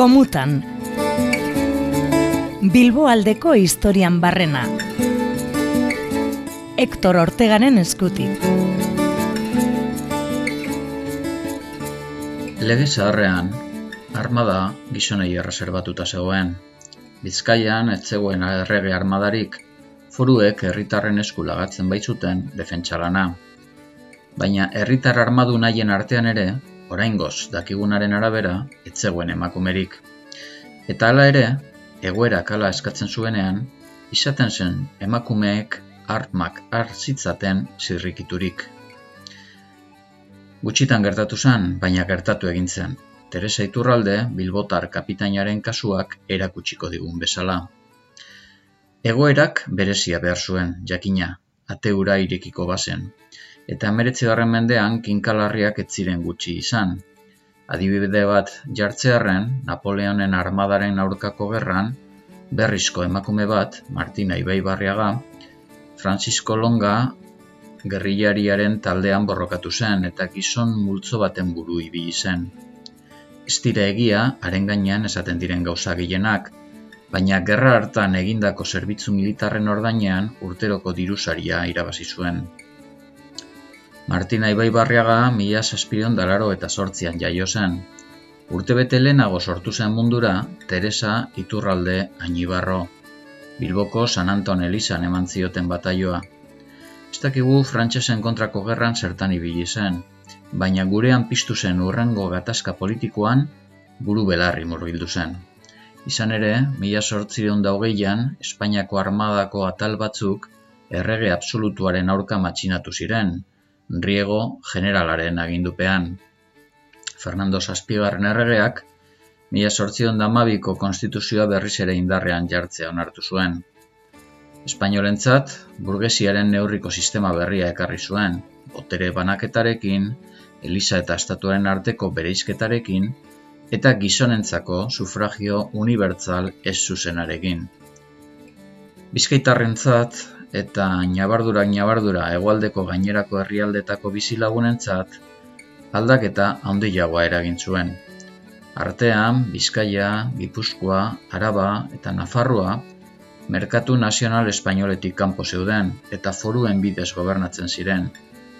Gomutan. Bilbo aldeko historian barrena. Hector Ortegaren eskutik. Lege zaharrean, armada gizonei erreserbatuta zegoen. Bizkaian ez zegoen errege armadarik, foruek herritarren esku lagatzen baitzuten defentsalana. Baina herritar armadu nahien artean ere, oraingoz dakigunaren arabera, ez zegoen emakumerik. Eta hala ere, egoera kala eskatzen zuenean, izaten zen emakumeek armak hartzitzaten zirrikiturik. Gutxitan gertatu zen, baina gertatu egin zen. Teresa Iturralde, Bilbotar kapitainaren kasuak erakutsiko digun bezala. Egoerak berezia behar zuen, jakina, ateura irekiko bazen, eta emeretzi mendean kinkalarriak ez ziren gutxi izan. Adibide bat jartzearen, Napoleonen armadaren aurkako gerran, berrizko emakume bat, Martina Ibaibarriaga, Francisco Longa gerrilariaren taldean borrokatu zen eta gizon multzo baten buru ibili zen. Ez dira egia, haren gainean esaten diren gauza gehienak, baina gerra hartan egindako zerbitzu militarren ordainean urteroko dirusaria irabazi zuen. Martina Ibaibarriaga mila saspiron dalaro eta sortzian jaio zen. Urte bete lehenago sortu zen mundura Teresa Iturralde Ainibarro. Bilboko San Anton Elizan eman zioten bataioa. Ez dakigu frantsesen kontrako gerran zertan ibili zen, baina gurean piztu zen urrengo gatazka politikoan buru belarri murbildu zen. Izan ere, mila sortzireun daugeian, Espainiako armadako atal batzuk errege absolutuaren aurka matxinatu ziren, Riego generalaren agindupean. Fernando Zazpigarren erregeak, mila sortzion damabiko konstituzioa berriz ere indarrean jartzea onartu zuen. Espainolentzat, burgesiaren neurriko sistema berria ekarri zuen, botere banaketarekin, Elisa eta Estatuaren arteko bereizketarekin, eta gizonentzako sufragio unibertsal ez zuzenarekin. Bizkaitarrentzat, eta nabardurak nabardura hegoaldeko gainerako herrialdetako bizilagunentzat aldaketa handiagoa eragin zuen. Artean, Bizkaia, Gipuzkoa, Araba eta Nafarroa merkatu nazional espainoletik kanpo zeuden eta foruen bidez gobernatzen ziren,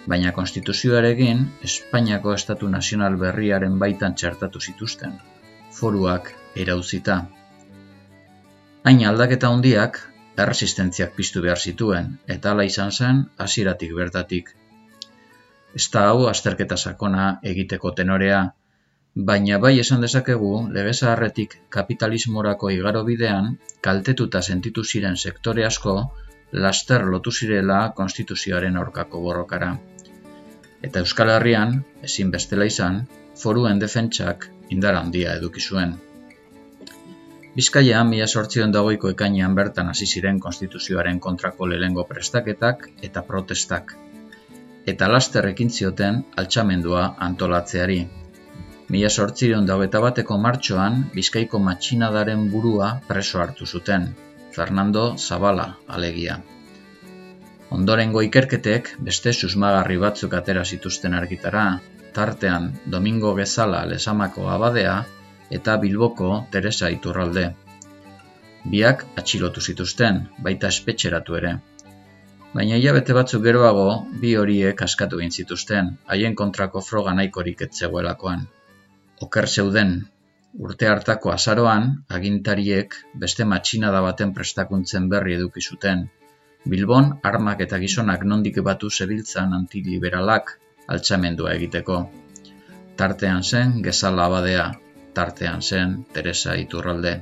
baina konstituzioarekin Espainiako estatu nazional berriaren baitan txertatu zituzten, foruak erauzita. Hain aldaketa handiak erresistentziak piztu behar zituen, eta ala izan zen hasieratik bertatik. Ez da hau azterketa sakona egiteko tenorea, baina bai esan dezakegu legezaharretik kapitalismorako igaro bidean kaltetuta sentitu ziren sektore asko laster lotu zirela konstituzioaren aurkako borrokara. Eta Euskal Herrian, ezin bestela izan, foruen defentsak indar handia eduki zuen. Bizkaia mila sortzion dagoiko ekainean bertan hasi ziren konstituzioaren kontrako lehengo prestaketak eta protestak. Eta laster ekin zioten altxamendua antolatzeari. Mila sortzion dagoeta bateko martxoan Bizkaiko matxinadaren burua preso hartu zuten, Fernando Zabala alegia. Ondorengo ikerketek beste susmagarri batzuk atera zituzten argitara, tartean Domingo Gezala lesamako abadea eta Bilboko Teresa Iturralde. Biak atxilotu zituzten, baita espetxeratu ere. Baina hilabete batzuk geroago, bi horiek askatu egin zituzten, haien kontrako froga nahikorik etzegoelakoan. Oker zeuden, urte hartako azaroan, agintariek beste matxinada baten prestakuntzen berri eduki zuten. Bilbon, armak eta gizonak nondik batu zebiltzan antiliberalak altxamendua egiteko. Tartean zen, gezala abadea, tartean zen Teresa Iturralde.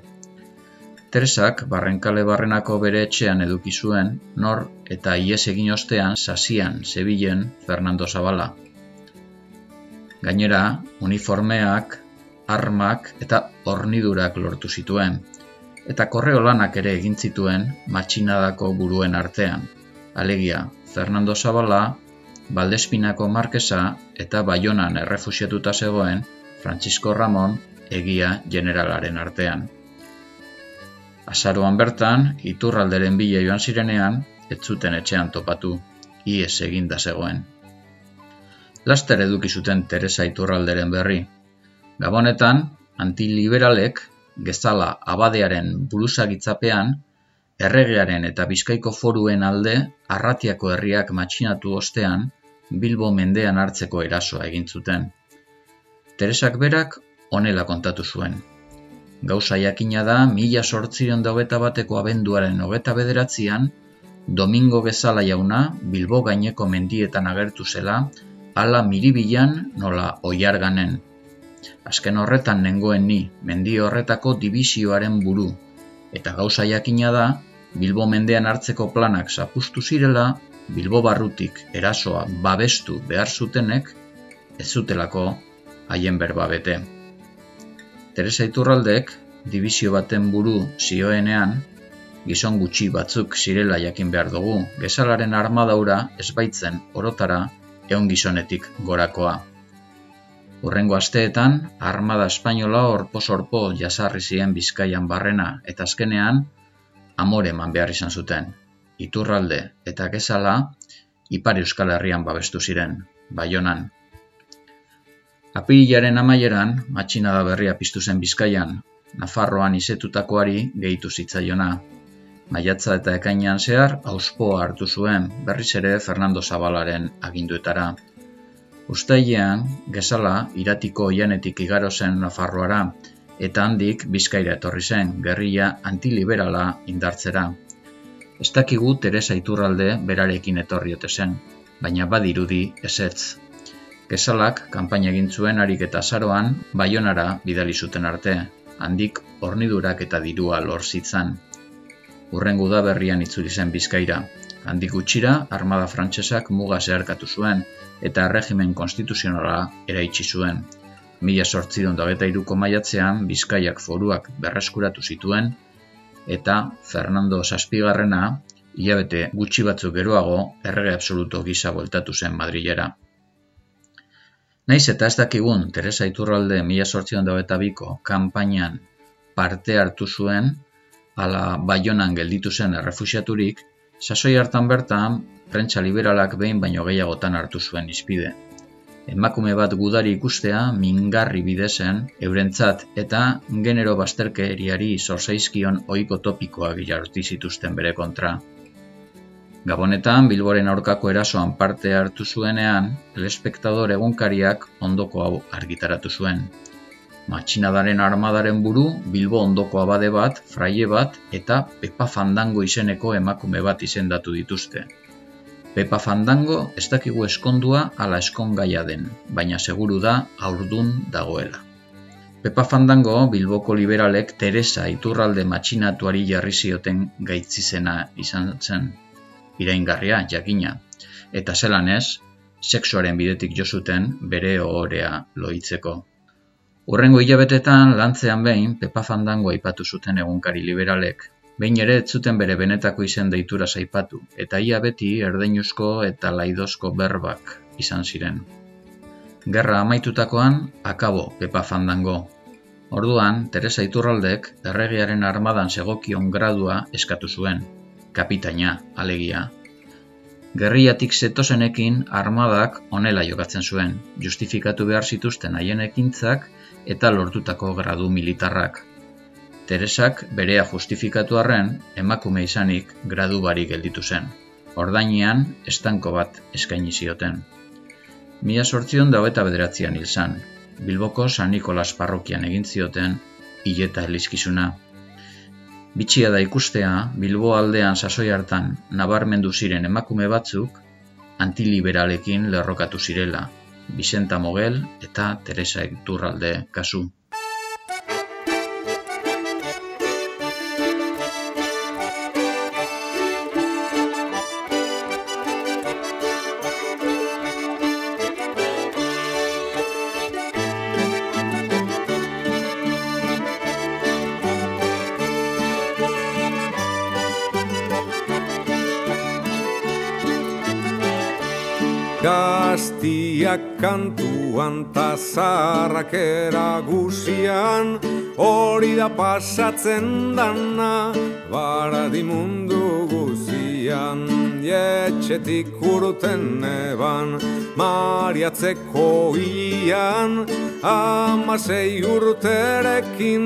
Teresak barrenkale barrenako bere etxean eduki zuen, nor eta ies egin ostean sasian zebilen Fernando Zabala. Gainera, uniformeak, armak eta hornidurak lortu zituen, eta korreo lanak ere egin zituen matxinadako buruen artean. Alegia, Fernando Zabala, Baldespinako Markesa eta Baionan errefusiatuta zegoen Francisco Ramon egia generalaren artean. Azaroan bertan, iturralderen bila joan zirenean, ez zuten etxean topatu, ies eginda zegoen. Laster eduki zuten Teresa iturralderen berri. Gabonetan, antiliberalek, gezala abadearen buruzagitzapean, erregearen eta bizkaiko foruen alde arratiako herriak matxinatu ostean, Bilbo mendean hartzeko erasoa egin zuten. Teresak berak honela kontatu zuen. Gauza jakina da, mila sortzion daugeta bateko abenduaren hogeta bederatzean, Domingo Gezala jauna Bilbo gaineko mendietan agertu zela, ala miribilan nola oiarganen. Azken horretan nengoen ni, mendi horretako divisioaren buru, eta gauza jakina da, Bilbo mendean hartzeko planak zapustu zirela, Bilbo barrutik erasoa babestu behar zutenek, ez zutelako haien berba bete. Teresa Iturraldek, dibizio baten buru zioenean, gizon gutxi batzuk zirela jakin behar dugu, gezalaren armadaura ez baitzen orotara eon gizonetik gorakoa. Urrengo asteetan, armada espainola orpo-sorpo jasarri ziren bizkaian barrena eta azkenean, amore eman behar izan zuten. Iturralde eta gezala, ipar euskal herrian babestu ziren, baionan. Apirilaren amaieran, matxinada berria piztu zen bizkaian, Nafarroan izetutakoari gehitu zitzaiona, Maiatza eta ekainean zehar, auspoa hartu zuen, berriz ere Fernando Zabalaren aginduetara. Uztailean, gezala, iratiko oianetik igaro zen Nafarroara, eta handik bizkaira etorri zen, gerria antiliberala indartzera. Ez dakigu Teresa Iturralde berarekin etorri zen, baina badirudi ezetz. Gezalak, kanpaina egin zuen harik eta zaroan, baionara bidali zuten arte, handik hornidurak eta dirua lor zitzan urrengo da berrian itzuli zen Bizkaira. Handik gutxira, armada frantsesak muga zeharkatu zuen eta regimen konstituzionala eraitsi zuen. Mila sortzidon da iruko maiatzean Bizkaiak foruak berreskuratu zituen eta Fernando Zazpigarrena hilabete gutxi batzuk geroago errege absoluto gisa voltatu zen Madrilera. Naiz eta ez dakigun Teresa Iturralde mila sortzion da biko kanpainan parte hartu zuen, ala baionan gelditu zen errefusiaturik, sasoi hartan bertan, prentsa liberalak behin baino gehiagotan hartu zuen izpide. Emakume bat gudari ikustea mingarri bidezen, eurentzat eta genero bazterkeriari zorzaizkion oiko topikoak jarti zituzten bere kontra. Gabonetan, Bilboren aurkako erasoan parte hartu zuenean, el espektador egunkariak ondoko hau argitaratu zuen. Matxinadaren armadaren buru, Bilbo ondoko abade bat, fraie bat eta Pepa Fandango izeneko emakume bat izendatu dituzte. Pepa Fandango ez dakigu eskondua ala eskongaia den, baina seguru da aurdun dagoela. Pepa Fandango Bilboko liberalek Teresa iturralde matxinatuari jarri zioten gaitzizena izan zen, iraingarria jakina, eta zelan ez, sexuaren bidetik josuten bere ohorea loitzeko. Urrengo hilabetetan lantzean behin Pepa Fandango aipatu zuten egunkari liberalek. Behin ere ez zuten bere benetako izen deitura saipatu, eta ia beti erdeinuzko eta laidozko berbak izan ziren. Gerra amaitutakoan, akabo Pepa Fandango. Orduan, Teresa Iturraldek erregiaren armadan segokion gradua eskatu zuen. Kapitaina, alegia. Gerriatik zetozenekin armadak onela jokatzen zuen, justifikatu behar zituzten haien ekintzak eta lortutako gradu militarrak. Teresak berea justifikatu arren, emakume izanik gradu bari gelditu zen. Ordainean, estanko bat eskaini zioten. Mila sortzion dau eta bederatzean hil zan. Bilboko San Nikolas parrokian egin zioten, hileta elizkizuna. Bitxia da ikustea, Bilbo aldean sasoi hartan nabarmendu ziren emakume batzuk, antiliberalekin lerrokatu zirela, Vicenta Mogel eta Teresa Iturralde kasu. Gaztiak kantuan ta zarrak eragusian Hori da pasatzen dana baradi mundu guzian etxetik urten neban, mariatzeko ian, amasei urterekin,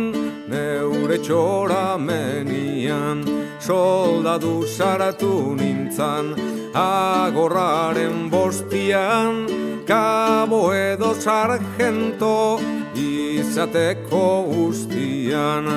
neure txora menian, soldadu saratu nintzan, agorraren bostian, kabo edo sargento, izateko guztian.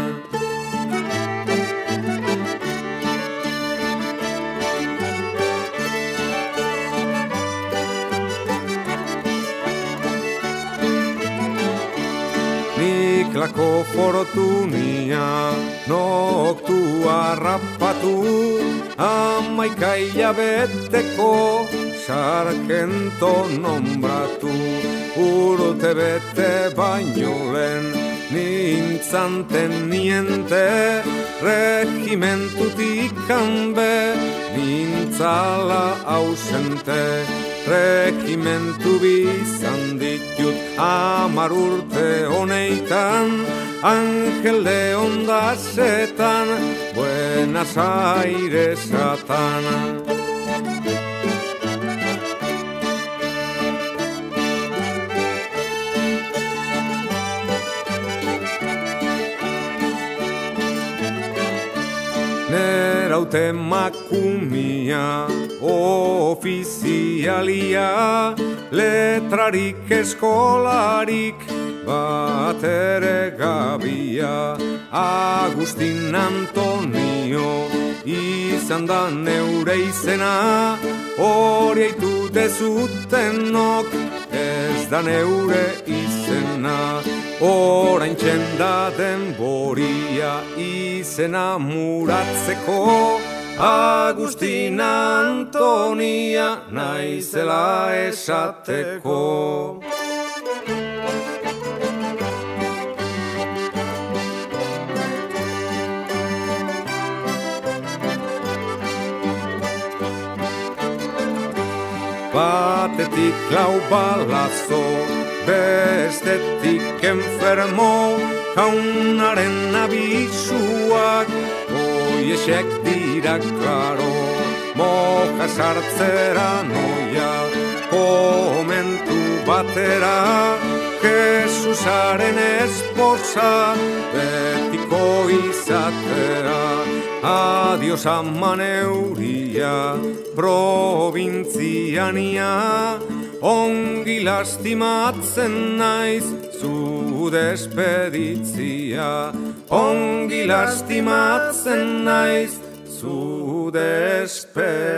Niklako fortunia noktu arrapatu Amaika beteko sarkento nombratu. Urte bete baino lehen nintzanten niente Regimentutik hanbe nintzala ausente Regimentu bizan ditut amar urte honeitan Angel de ondasetan, Buenas Airesatan Neraute makumia ofizialia letrarik eskolarik bat ere gabia. Agustin Antonio izan da neure izena hori eitu dezutenok ez da neure izena Orain txenda denboria izena muratzeko Agustina Antonia naizela esateko. Batetik lau balazo, bestetik enfermo, kaunaren abisuak, oiesek dira klaro, moja sartzera noia, komentu batera, Jesusaren esposa, betiko izatera, adios aman euria, provintziania, ongi lastimatzen naiz, zu despeditzia, ongi lastimatzen naiz, zu despeditzia.